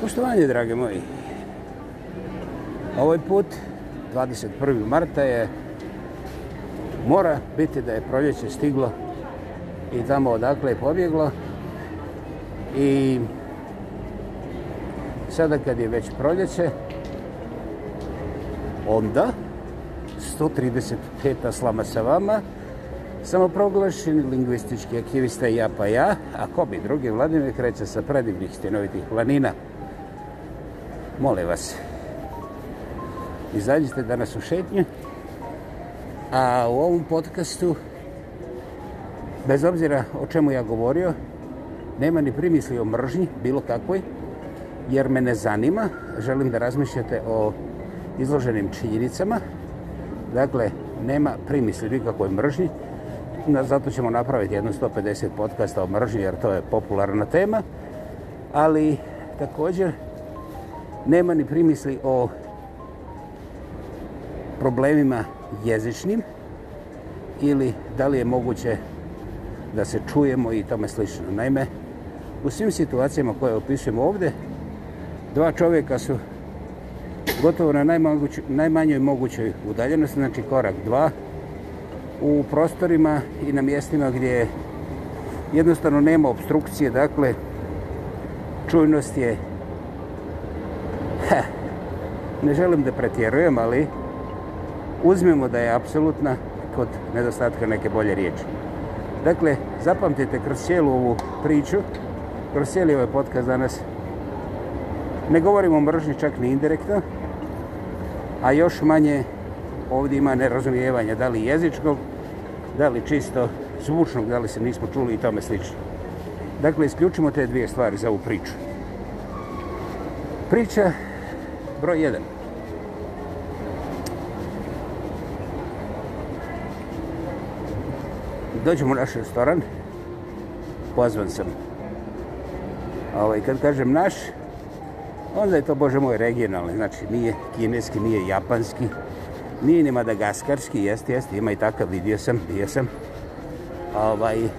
Poštovanje, drage moji. Ovoj put, 21. marta je, mora biti da je proljeće stiglo i tamo odakle je pobjeglo. I sada kad je već proljeće, onda 135. slama sa vama, samoproglašen lingvistički aktivista ja pa ja, a ko bi drugi Vladimir kreće sa predivnih stenovitih planina molim vas, izađite danas u šetnju, a u ovom podcastu, bez obzira o čemu ja govorio, nema ni primisli o mržnji, bilo kakvoj, jer me ne zanima, želim da razmišljate o izloženim činjenicama, dakle, nema primisli nikakvoj mržnji, zato ćemo napraviti jedno 150 podcasta o mržnji, jer to je popularna tema, ali također, nema ni primisli o problemima jezičnim ili da li je moguće da se čujemo i tome slično. Naime, u svim situacijama koje opisujemo ovdje, dva čovjeka su gotovo na najmanjoj mogućoj udaljenosti, znači korak dva, u prostorima i na mjestima gdje jednostavno nema obstrukcije, dakle, čujnost je ne želim da pretjerujem, ali uzmimo da je apsolutna kod nedostatka neke bolje riječi. Dakle, zapamtite kroz cijelu ovu priču, kroz cijeli ovaj podcast danas, ne govorimo o mržnji čak ni indirektno, a još manje ovdje ima nerazumijevanja, da li jezičkog, da li čisto zvučnog, da li se nismo čuli i tome slično. Dakle, isključimo te dvije stvari za ovu priču. Priča broj 1. dođem u naš restoran, pozvan sam. Ovaj, kad kažem naš, onda je to, Bože moj, regionalni. Znači, nije kineski, nije japanski, nije ni madagaskarski, jeste, jeste, ima i takav, vidio sam, bio sam. Ovaj, e,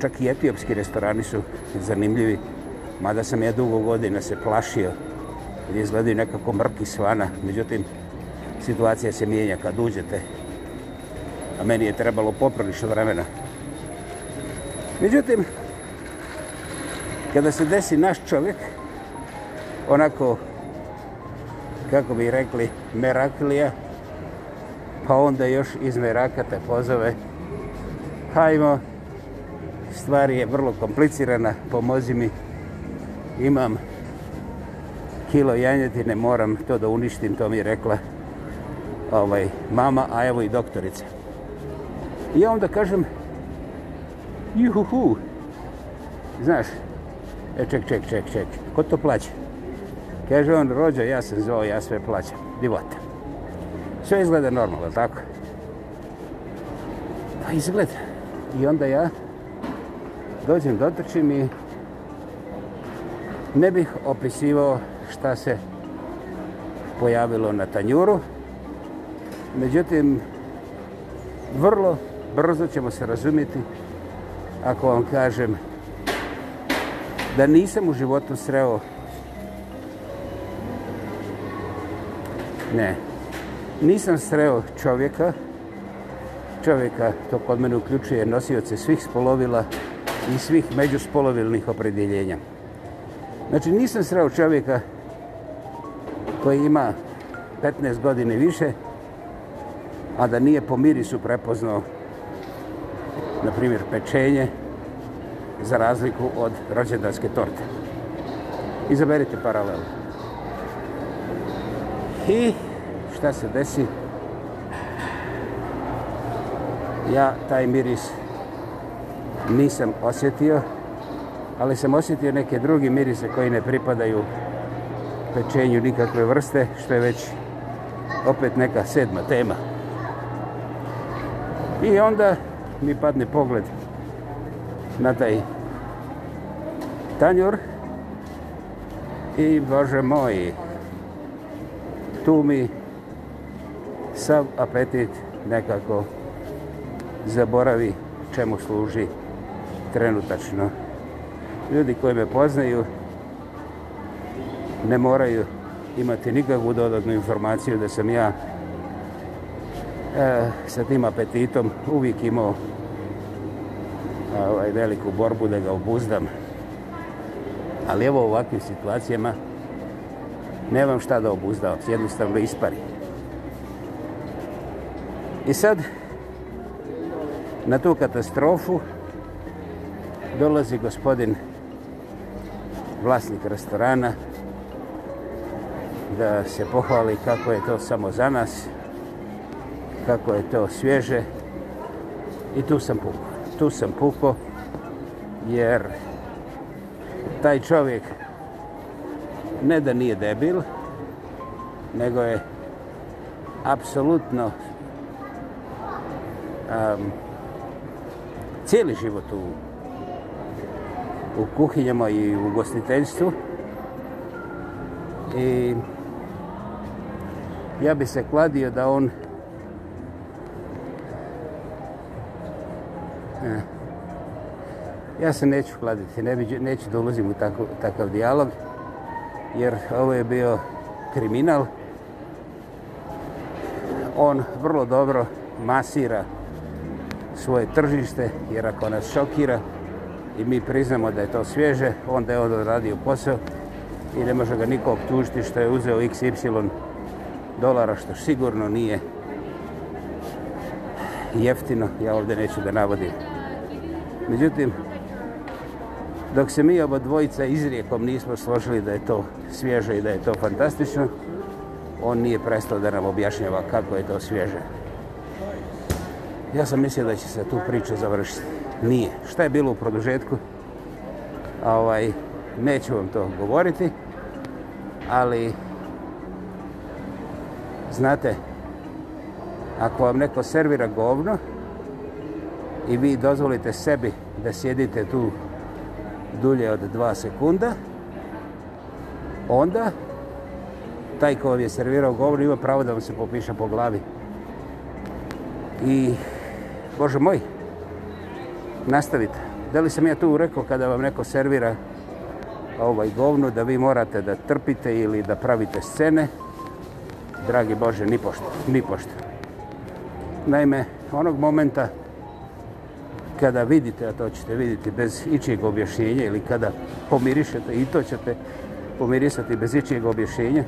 čak i etiopski restorani su zanimljivi, mada sam ja dugo godina se plašio gdje izgledaju nekako mrki svana. Međutim, situacija se mijenja kad uđete a meni je trebalo poprilično vremena. Međutim, kada se desi naš čovjek, onako, kako bi rekli, meraklija, pa onda još iz meraka te pozove, hajmo, stvari je vrlo komplicirana, pomozi mi, imam kilo janjetine, moram to da uništim, to mi je rekla ovaj, mama, a evo i doktorica. I ja onda kažem, juhuhu, znaš, e ček, ček, ček, ček, ko to plaća? Kaže on, rođo, ja sam zvao, ja sve plaćam, divota. Sve izgleda normalno, tako? Pa izgleda. I onda ja dođem, dotrčim i ne bih opisivao šta se pojavilo na tanjuru. Međutim, vrlo brzo ćemo se razumjeti ako vam kažem da nisam u životu sreo ne nisam sreo čovjeka čovjeka to kod mene uključuje nosioce svih spolovila i svih međuspolovilnih opredjeljenja znači nisam sreo čovjeka koji ima 15 godine više a da nije po mirisu prepoznao na primjer pečenje, za razliku od rođendanske torte. Izaberite paralelu. I šta se desi? Ja taj miris nisam osjetio, ali sam osjetio neke drugi mirise koji ne pripadaju pečenju nikakve vrste, što je već opet neka sedma tema. I onda mi padne pogled na taj tanjor i bože moj tu mi sav apetit nekako zaboravi čemu služi trenutačno ljudi koji me poznaju ne moraju imati nikakvu dodatnu informaciju da sam ja e, sa tim apetitom uvijek imao ovaj, veliku borbu da ga obuzdam. Ali evo u ovakvim situacijama ne vam šta da obuzdavam, jednostavno ispari. I sad, na tu katastrofu dolazi gospodin vlasnik restorana da se pohvali kako je to samo za nas, kako je to svježe i tu sam pukao tu sam pukao, jer taj čovjek ne da nije debil, nego je apsolutno um, cijeli život u, u kuhinjama i u gostiteljstvu. I ja bi se kladio da on Ja se neću kladiti, ne bi, neću da ulazim u tako, takav dijalog, jer ovo je bio kriminal. On vrlo dobro masira svoje tržište, jer ako nas šokira i mi priznamo da je to svježe, onda je on odradio posao i ne može ga niko obtužiti što je uzeo XY dolara, što sigurno nije jeftino. Ja ovdje neću da navodim. Međutim, dok se mi oba dvojica izrijekom nismo složili da je to svježe i da je to fantastično, on nije prestao da nam objašnjava kako je to svježe. Ja sam mislio da će se tu priča završiti. Nije. Šta je bilo u produžetku? Ovaj, neću vam to govoriti, ali znate, ako vam neko servira govno i vi dozvolite sebi da sjedite tu dulje od 2 sekunda, onda taj ko vam je servirao govor ima pravo da vam se popiša po glavi. I, Bože moj, nastavite. Da li sam ja tu rekao kada vam neko servira ovaj govnu da vi morate da trpite ili da pravite scene? Dragi Bože, ni pošto, ni pošto. Naime, onog momenta kada vidite, a to ćete vidjeti bez ičijeg objašnjenja ili kada pomirišete i to ćete pomirisati bez ičijeg objašnjenja,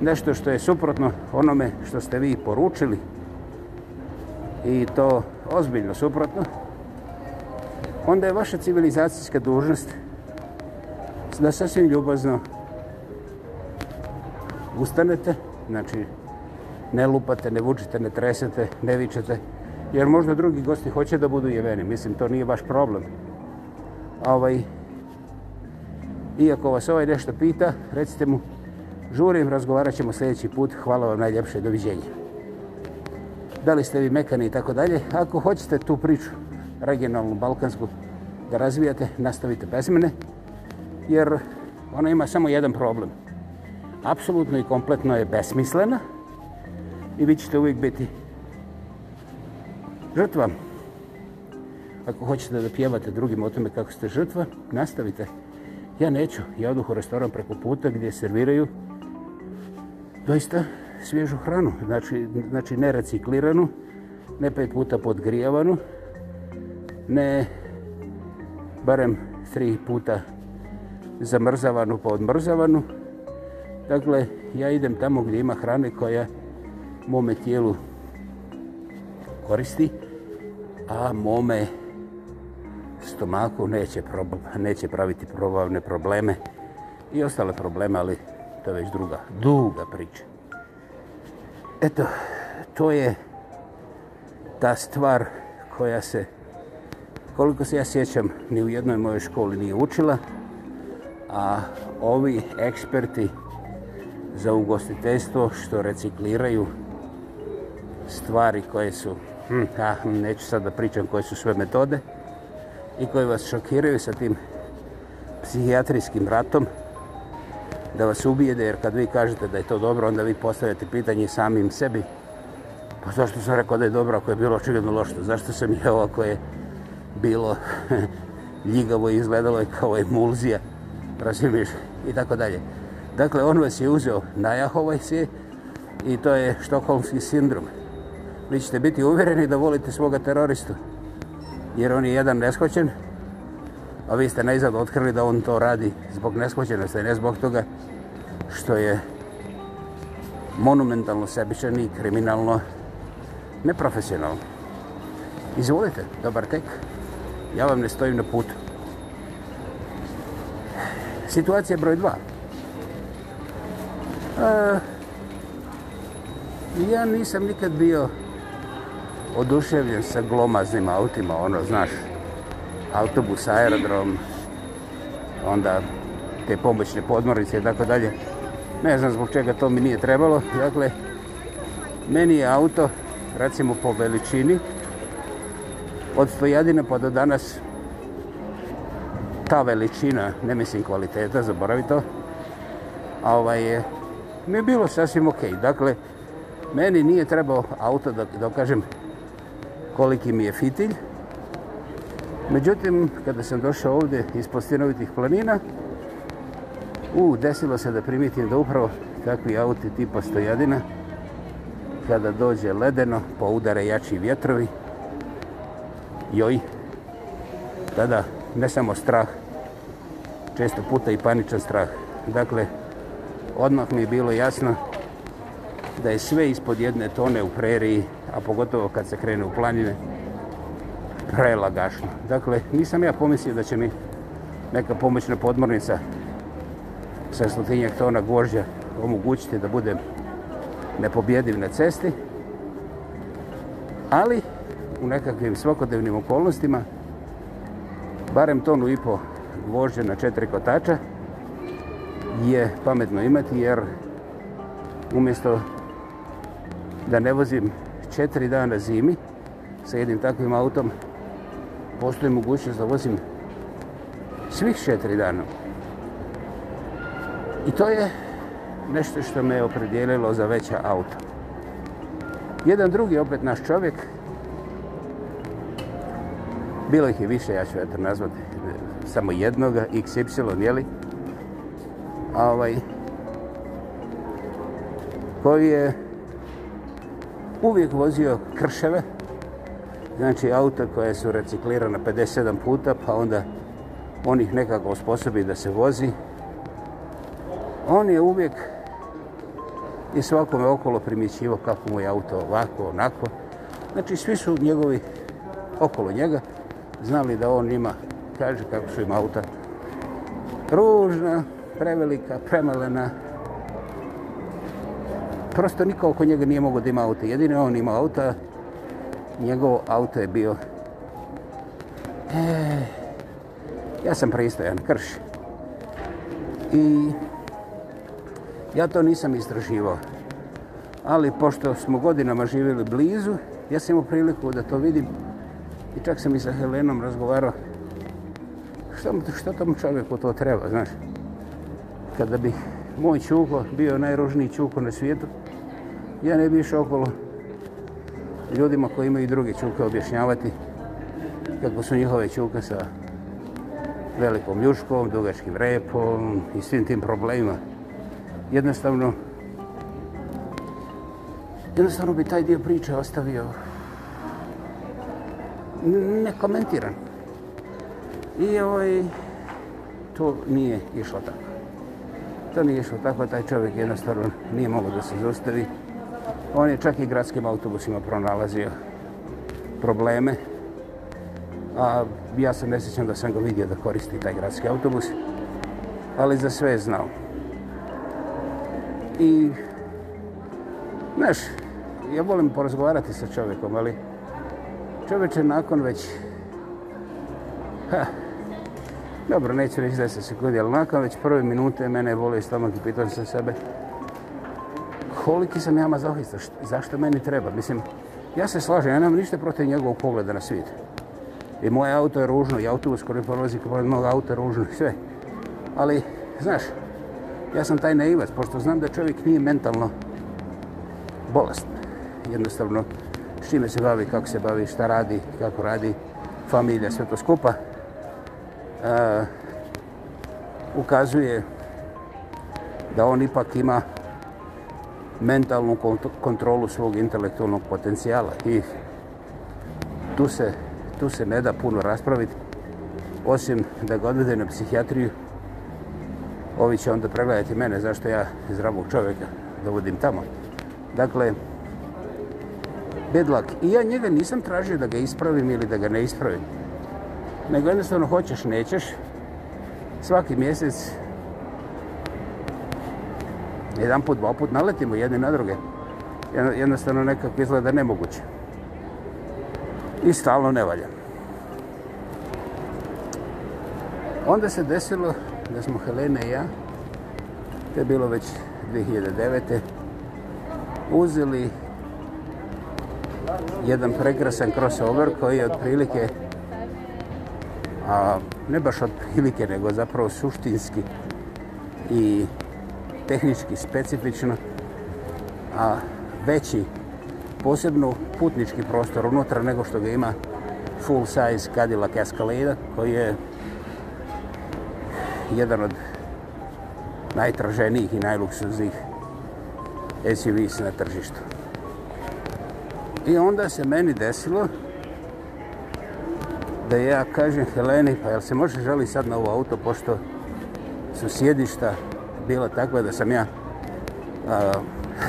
nešto što je suprotno onome što ste vi poručili i to ozbiljno suprotno, onda je vaša civilizacijska dužnost da sasvim ljubazno ustanete, znači ne lupate, ne vučite, ne tresete, ne vičete, jer možda drugi gosti hoće da budu jeveni. Mislim, to nije baš problem. Ovaj, iako vas ovaj nešto pita, recite mu, žurim, razgovarat ćemo sljedeći put. Hvala vam najljepše, doviđenje. Da li ste vi mekani i tako dalje? Ako hoćete tu priču, regionalnu, balkansku, da razvijate, nastavite bez mene, jer ona ima samo jedan problem. Apsolutno i kompletno je besmislena i vi ćete uvijek biti žrtva. Ako hoćete da pjevate drugim o tome kako ste žrtva, nastavite. Ja neću, ja odluh u restoran preko puta gdje serviraju doista svježu hranu, znači, znači ne recikliranu, ne pet puta podgrijavanu, ne barem tri puta zamrzavanu pa odmrzavanu. Dakle, ja idem tamo gdje ima hrane koja mome tijelu koristi, a mome stomaku neće, prob, neće praviti probavne probleme i ostale probleme, ali to je već druga, duga priča. Eto, to je ta stvar koja se, koliko se ja sjećam, ni u jednoj mojoj školi nije učila, a ovi eksperti za ugostiteljstvo što recikliraju stvari koje su hm, ah, neću sad da pričam koje su sve metode i koje vas šokiraju sa tim psihijatrijskim ratom da vas ubijede, jer kad vi kažete da je to dobro, onda vi postavljate pitanje samim sebi. Pa zašto sam rekao da je dobro ako je bilo očigledno lošno? Zašto sam je ovo ako je bilo ljigavo i izgledalo je kao emulzija, razumiješ, i tako dalje. Dakle, on vas je uzeo na Jahovaj si i to je štokholmski sindrom. Vi ćete biti uvjereni da volite svoga teroristu. Jer on je jedan neskoćen, a vi ste najzad otkrili da on to radi zbog neskoćenosti, ne zbog toga što je monumentalno sebičan i kriminalno neprofesionalno. Izvolite, dobar tek. Ja vam ne stojim na putu. Situacija broj dva. E, ja nisam nikad bio oduševljen sa glomaznim autima, ono, znaš, autobus, aerodrom, onda te pomoćne podmornice i tako dalje. Ne znam zbog čega to mi nije trebalo. Dakle, meni je auto, recimo po veličini, od stojadina pa do danas, ta veličina, ne mislim kvaliteta, zaboravi to, a ovaj je, mi je bilo sasvim okej. Okay. Dakle, meni nije trebao auto da, da kažem, koliki mi je fitilj. Međutim, kada sam došao ovdje iz postinovitih planina, u, desilo se da primitim da upravo takvi auti tipa stojadina, kada dođe ledeno, pa udare jači vjetrovi, joj, tada ne samo strah, često puta i paničan strah. Dakle, odmah mi je bilo jasno da je sve ispod jedne tone u preriji, a pogotovo kad se krene u planine, prelagašno. Dakle, nisam ja pomislio da će mi neka pomoćna podmornica sa stotinjak tona gvožđa omogućiti da budem nepobjediv na cesti, ali u nekakvim svakodnevnim okolnostima, barem tonu i po gvožđa na četiri kotača je pametno imati, jer umjesto da ne vozim četiri dana zimi sa jednim takvim autom, postoji mogućnost da vozim svih četiri dana. I to je nešto što me je opredijelilo za veća auto. Jedan drugi, opet naš čovjek, bilo ih je više, ja ću ja to nazvati, e, samo jednoga, XY, jeli? A ovaj, koji je uvijek vozio krševe, znači auta koje su reciklirane 57 puta, pa onda on ih nekako osposobi da se vozi. On je uvijek i svakome okolo primjećivo kako mu je auto ovako, onako. Znači svi su njegovi okolo njega znali da on ima, kaže kako su im auta ružna, prevelika, premalena, prosto niko oko njega nije mogo da ima auto. Jedino on ima auto, njegov auto je bio... E, ja sam pristojan, krš. I ja to nisam istraživao. Ali pošto smo godinama živjeli blizu, ja sam imao priliku da to vidim. I čak sam i sa Helenom razgovarao. Što, što tom čovjeku to treba, znaš? Kada bi moj čuko bio najružniji čuko na svijetu, ja ne bi išao okolo ljudima koji imaju druge čuke objašnjavati kako su njihove čuke sa velikom ljuškom, dugačkim repom i svim tim problemima. Jednostavno, jednostavno bi taj dio priče ostavio nekomentiran. I ovaj, to nije išlo tako. To nije išlo tako, taj čovjek jednostavno nije mogao da se zostavi. On je čak i gradskim autobusima pronalazio probleme. A ja se ne sjećam da sam ga vidio da koristi taj gradski autobus. Ali za sve je znao. I, znaš, ja volim porazgovarati sa čovjekom, ali čovječ je nakon već... Ha, dobro, neću reći 10 sekundi, ali nakon već prve minute mene je volio stomak i pitao sam sebe koliki sam ja mazohista, zašto meni treba? Mislim, ja se slažem, ja nemam ništa protiv njegovog pogleda na svijet. I moje auto je ružno, i autobus koji prolazi kod mojeg auto je ružno, sve. Ali, znaš, ja sam taj naivac, pošto znam da čovjek nije mentalno bolestan. Jednostavno, s čime se bavi, kako se bavi, šta radi, kako radi, familija, sve to skupa. Uh, ukazuje da on ipak ima mentalnu kontrolu svog intelektualnog potencijala. I tu se, tu se ne da puno raspraviti, osim da ga odvede na psihijatriju. Ovi će onda pregledati mene, zašto ja zdravog čovjeka dovodim tamo. Dakle, bad luck. I ja njega nisam tražio da ga ispravim ili da ga ne ispravim. Nego jednostavno hoćeš, nećeš. Svaki mjesec jedan put, dva put naletimo jedne na druge. Jednostavno nekako izgleda nemoguće. I stalno ne valja. Onda se desilo da smo Helene i ja, to je bilo već 2009. uzeli jedan prekrasan crossover koji je otprilike a, ne baš otprilike, nego zapravo suštinski i tehnički specifično, a veći posebno putnički prostor unutra nego što ga ima full size Cadillac Escalade koji je jedan od najtraženijih i najluksuznijih SUVs na tržištu. I onda se meni desilo da ja kažem Heleni, pa jel se može želi sad na ovo auto, pošto su sjedišta bila takva da sam ja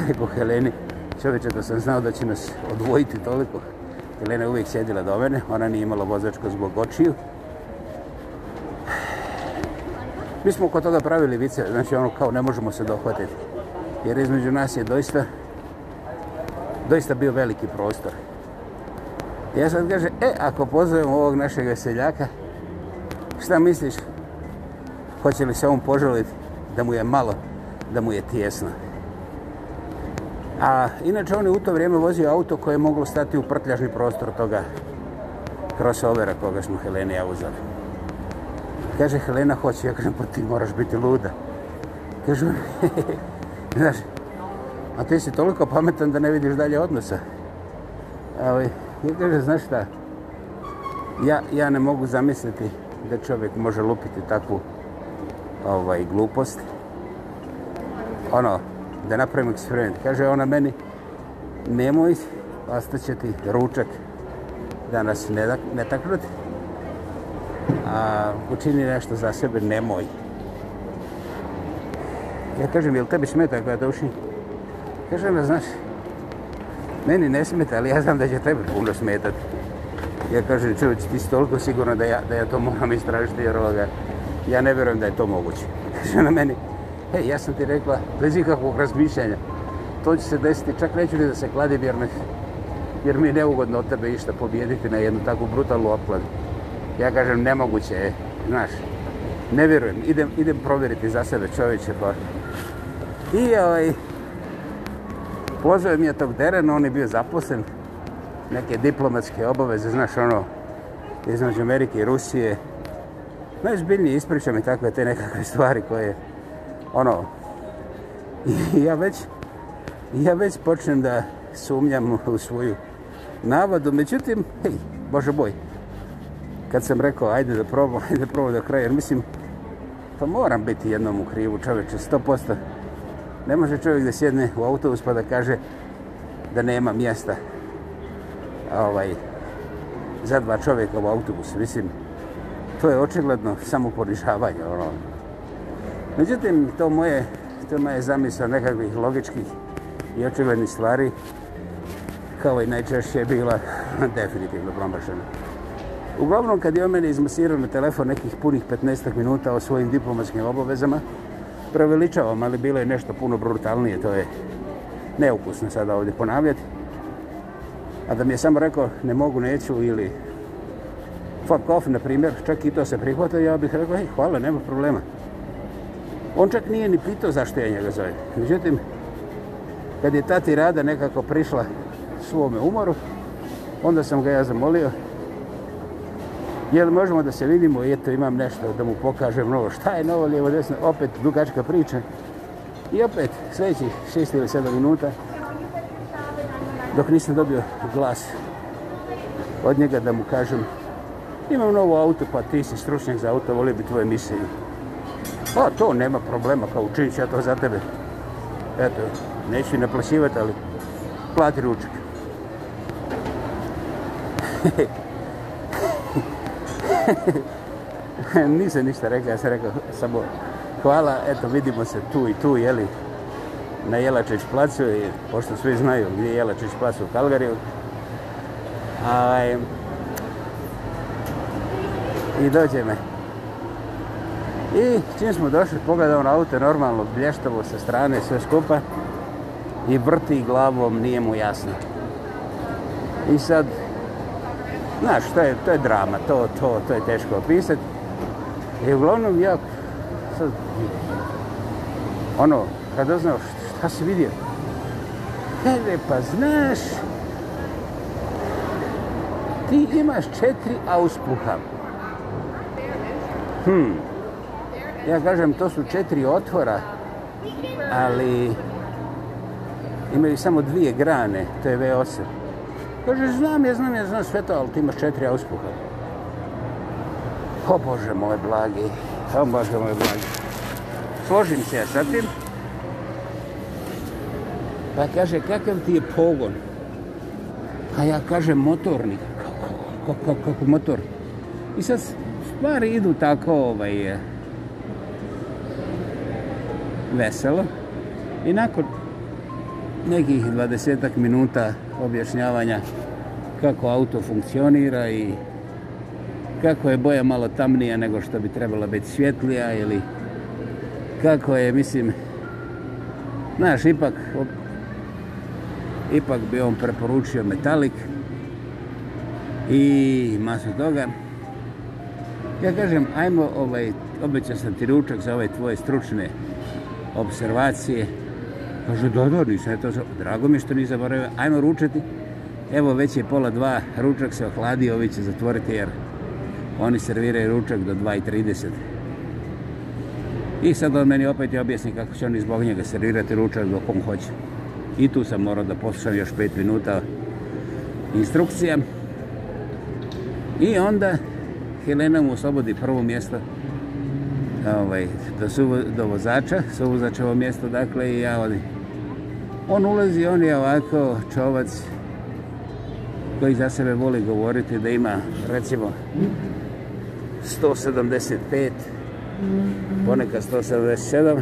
rekao Heleni, čovječe, da sam znao da će nas odvojiti toliko. Helena uvijek sjedila do mene, ona nije imala vozačko zbog očiju. Mi smo oko toga pravili vice, znači ono kao ne možemo se dohvatiti. Jer između nas je doista, doista bio veliki prostor. Ja sad kažem, e, ako pozovemo ovog našeg veseljaka, šta misliš? Hoće li se on požaliti? da mu je malo, da mu je tjesno. A inače on je u to vrijeme vozio auto koje je moglo stati u prtljažni prostor toga crossovera koga smo Helene ja uzeli. Kaže Helena hoće, ja kažem pa ti moraš biti luda. Kaže on, znaš, a ti si toliko pametan da ne vidiš dalje odnosa. Ali, ja kaže, znaš šta, ja, ja ne mogu zamisliti da čovjek može lupiti takvu ovaj, glupost. Ono, da napravim eksperiment. Kaže ona meni, nemoj, ostaće ti ručak da nas ne, ne takrati. A, učini nešto za sebe, nemoj. Ja kažem, jel tebi smeta ako ja to učinim? Kažem, ja znaš, meni ne smeta, ali ja znam da će tebe puno smetati. Ja kažem, čovječ, ti si toliko sigurno da ja, da ja to moram istražiti, jer ovoga, ovaj, ja ne vjerujem da je to moguće. Kaže na meni, hej, ja sam ti rekla, bez ikakvog razmišljanja, to će se desiti, čak neću li da se kladim, jer, me, jer mi je neugodno od tebe išta pobijediti na jednu takvu brutalnu opladu. Ja kažem, nemoguće je, znaš, ne vjerujem, idem, idem provjeriti za sebe čovječe, pa... I ovaj, pozove mi je tog Derena, on je bio zaposlen, neke diplomatske obaveze, znaš, ono, između Amerike i Rusije, najzbiljnije ispričam i takve te nekakve stvari koje, ono, ja već, ja već počnem da sumnjam u svoju navadu, međutim, hej, bože boj, kad sam rekao, ajde da probam, ajde da probam do kraja, jer mislim, pa moram biti jednom u krivu čoveče, sto posto. Ne može čovjek da sjedne u autobus pa da kaže da nema mjesta ovaj, za dva čovjeka u autobusu. Mislim, to je očigledno samo ponižavanje. Ono. Međutim, to moje, to moje zamisla nekakvih logičkih i očiglednih stvari, kao i najčešće je bila definitivno promašena. Uglavnom, kad je o meni izmasirano telefon nekih punih 15 minuta o svojim diplomatskim obavezama, preveličavam, ali bilo je nešto puno brutalnije, to je neukusno sada ovdje ponavljati. A da mi je samo rekao, ne mogu, neću ili fuck off, na primjer, čak i to se prihvata, ja bih rekao, hej, hvala, nema problema. On čak nije ni pitao zašto ja njega zovem. Međutim, kad je tati rada nekako prišla svome umoru, onda sam ga ja zamolio, jel možemo da se vidimo, i eto imam nešto da mu pokažem novo, šta je novo, lijevo, desno, opet dugačka priča. I opet, sljedećih šest ili sedam minuta, dok nisam dobio glas od njega da mu kažem imam novo auto, pa ti si stručnjak za auto, volio bi tvoje mišljenje. Pa to nema problema, kao učinit ću ja to za tebe. Eto, neću naplaćivati, ali plati ručak. Nisam ništa rekao, ja sam rekao samo hvala, eto vidimo se tu i tu, jeli, na Jelačeć placu, pošto svi znaju gdje je Jelačeć plac u Kalgariju. A, i dođe me. I čim smo došli, pogledao na auto, normalno blještavo sa strane, sve skupa, i vrti glavom, nije mu jasno. I sad, znaš, to je, to je drama, to, to, to je teško opisati. I uglavnom, ja, sad, ono, kad doznao šta si vidio, hele, pa znaš, ti imaš četiri auspuha. Hele, Hmm. Ja kažem, to su četiri otvora, ali imaju samo dvije grane, to je V8. Kaže, znam, ja znam, ja znam sve to, ali ti imaš četiri auspuha. O Bože moj blagi, o Bože moj blagi. Složim se ja sa tim. Pa kaže, kakav ti je pogon? A pa ja kažem, motorni. Kako, kako, kako, kako motor? I sad stvari idu tako ovaj, veselo. I nakon nekih dvadesetak minuta objašnjavanja kako auto funkcionira i kako je boja malo tamnija nego što bi trebala biti svjetlija ili kako je, mislim, znaš, ipak, ipak bi on preporučio metalik i masu toga. Ja kažem, ajmo, ovaj, obećao sam ti ručak za ove tvoje stručne observacije. Kaže, da, da, nisam to za... Drago mi što nisam zaboravio. Ajmo ručati. Evo, već je pola dva, ručak se ohladi, ovi će zatvoriti jer oni serviraju ručak do 2.30. I sad on meni opet je objasni kako će oni zbog njega servirati ručak dok on hoće. I tu sam morao da poslušam još 5 minuta instrukcija. I onda Helena mu oslobodi prvo mjesto ovaj, do, suvo, do vozača, suvozačevo mjesto, dakle, i ja odim. On ulazi, on je ovako čovac koji za sebe voli govoriti da ima, recimo, 175, ponekad 177.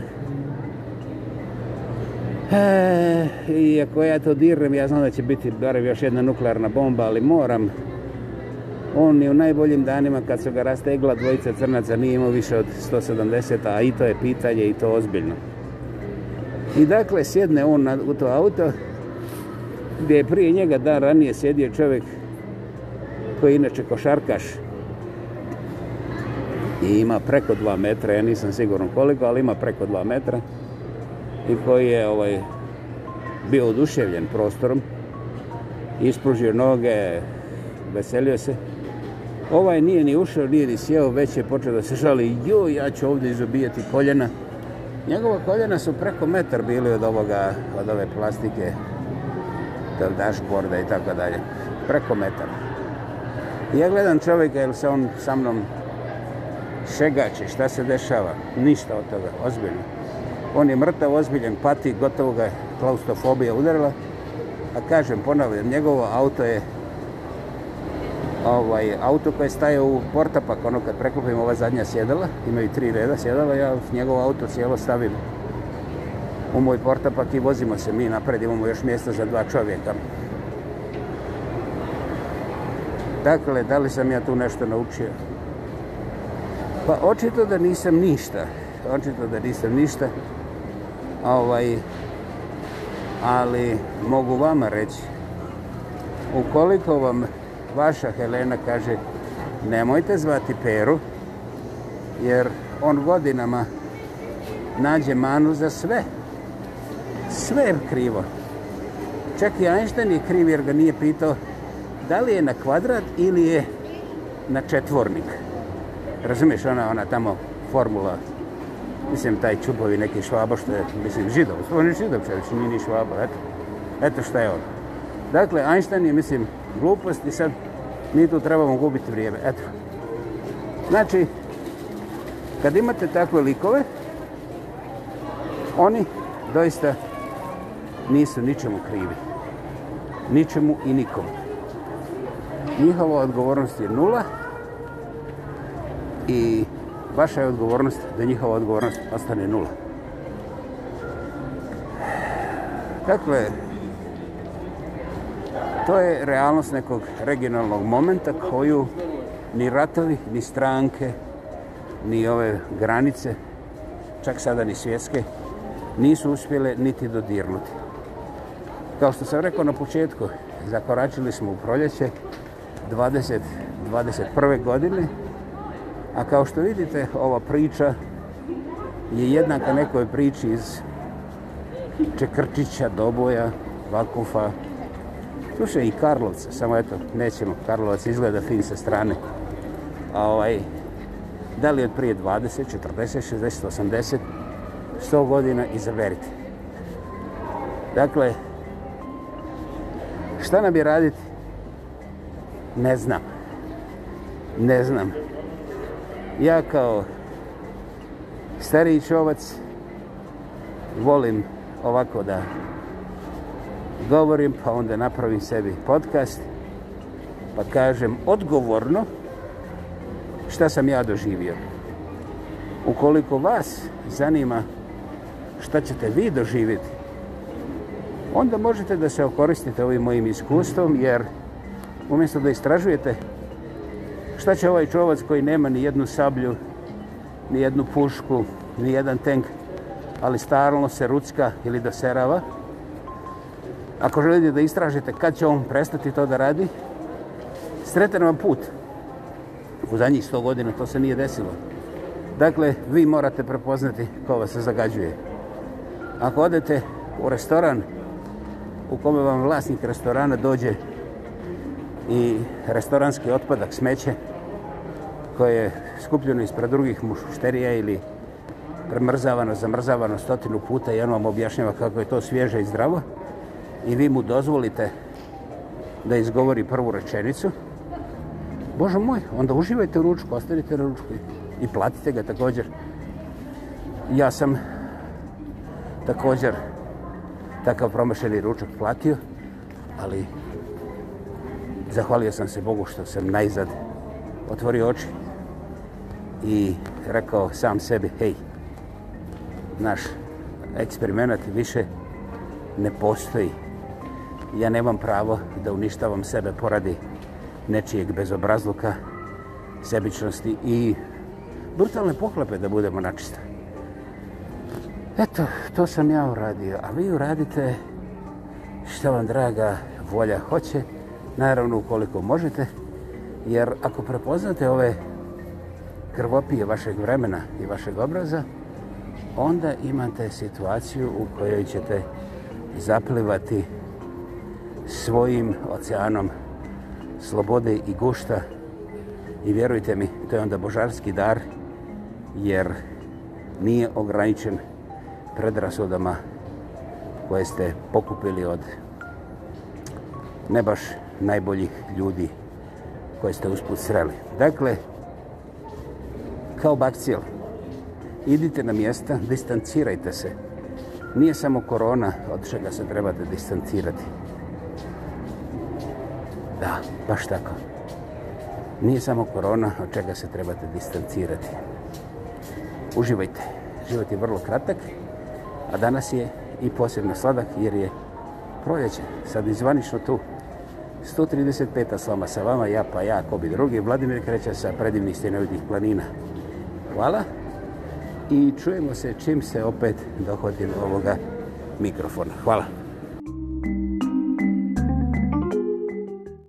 E, I ako ja to dirnem, ja znam da će biti barem još jedna nuklearna bomba, ali moram on je u najboljim danima kad su ga rastegla dvojica crnaca nije imao više od 170, a i to je pitanje i to ozbiljno. I dakle sjedne on na, u to auto gdje je prije njega dan ranije sjedio čovjek koji je inače košarkaš i ima preko 2 metra, ja nisam sigurno koliko, ali ima preko 2 metra i koji je ovaj, bio oduševljen prostorom, ispružio noge, veselio se. Ovaj nije ni ušao, nije ni sjeo, već je počeo da se žali, joj, ja ću ovdje izobijati koljena. Njegova koljena su preko metar bili od ovoga, od ove plastike, del dashboarda i tako dalje. Preko metar. Ja gledam čovjeka, jer se on sa mnom šegače, šta se dešava? Ništa od toga, ozbiljno. On je mrtav, ozbiljen, pati, gotovo ga je klaustofobija udarila. A kažem, ponavljam, njegovo auto je ovaj, auto koje staje u portapak, ono kad preklopim ova zadnja sjedala, imaju tri reda sjedala, ja njegovo auto cijelo stavim u moj portapak i vozimo se mi napred, imamo još mjesta za dva čovjeka. Dakle, da li sam ja tu nešto naučio? Pa očito da nisam ništa. Očito da nisam ništa. Ovaj, ali mogu vama reći, ukoliko vam vaša Helena kaže nemojte zvati Peru jer on godinama nađe manu za sve. Sve je krivo. Čak i Einstein je kriv jer ga nije pitao da li je na kvadrat ili je na četvornik. Razumiješ, ona, ona tamo formula, mislim, taj čupovi neki švaba što je, mislim, židov, svoj ni židov čovječ, nije ni švaba, eto. Eto šta je on. Dakle, Einstein je, mislim, glupost i sad mi tu trebamo gubiti vrijeme. Eto. Znači, kad imate takve likove, oni doista nisu ničemu krivi. Ničemu i nikomu. Njihova odgovornost je nula i vaša je odgovornost da njihova odgovornost ostane nula. Dakle, to je realnost nekog regionalnog momenta koju ni ratovi, ni stranke, ni ove granice, čak sada ni svjetske, nisu uspjele niti dodirnuti. Kao što sam rekao na početku, zakoračili smo u proljeće 2021. godine, a kao što vidite, ova priča je jednaka nekoj priči iz Čekrčića, Doboja, Vakufa, Slušaj, i Karlovca, samo eto, nećemo, Karlovac izgleda fin sa strane. A ovaj, da li od prije 20, 40, 60, 80, 100 godina, izaberite. Dakle, šta nam je raditi? Ne znam. Ne znam. Ja kao stariji čovac volim ovako da govorim, pa onda napravim sebi podcast, pa kažem odgovorno šta sam ja doživio. Ukoliko vas zanima šta ćete vi doživjeti, onda možete da se okoristite ovim mojim iskustvom, jer umjesto da istražujete šta će ovaj čovac koji nema ni jednu sablju, ni jednu pušku, ni jedan tank, ali starno se rucka ili doserava, da ako želite da istražite kad će on prestati to da radi, sretan vam put. U zadnjih 100 godina to se nije desilo. Dakle, vi morate prepoznati ko vas se zagađuje. Ako odete u restoran u kome vam vlasnik restorana dođe i restoranski otpadak smeće koje je skupljeno ispred drugih mušterija ili premrzavano, zamrzavano stotinu puta i on vam objašnjava kako je to svježe i zdravo, i vi mu dozvolite da izgovori prvu rečenicu, Bože moj, onda uživajte ručku, ostavite na ručku i platite ga također. Ja sam također takav promašeni ručak platio, ali zahvalio sam se Bogu što sam najzad otvorio oči i rekao sam sebi, hej, naš eksperiment više ne postoji ja nemam pravo da uništavam sebe poradi nečijeg bezobrazluka, sebičnosti i brutalne pohlepe da budemo načista. Eto, to sam ja uradio, a vi uradite što vam draga volja hoće, naravno ukoliko možete, jer ako prepoznate ove krvopije vašeg vremena i vašeg obraza, onda imate situaciju u kojoj ćete zaplivati svojim oceanom slobode i gušta i vjerujte mi, to je onda božarski dar jer nije ograničen predrasudama koje ste pokupili od ne baš najboljih ljudi koje ste usput sreli. Dakle, kao bakcijel, idite na mjesta, distancirajte se. Nije samo korona od čega se trebate distancirati. Da, baš tako. Nije samo korona od čega se trebate distancirati. Uživajte. Život je vrlo kratak, a danas je i posebno sladak jer je proljeće. Sad izvanično tu. 135. slama sa vama, ja pa ja, ko bi drugi. Vladimir kreće sa predivnih stenovitih planina. Hvala. I čujemo se čim se opet dohodim ovoga mikrofona. Hvala.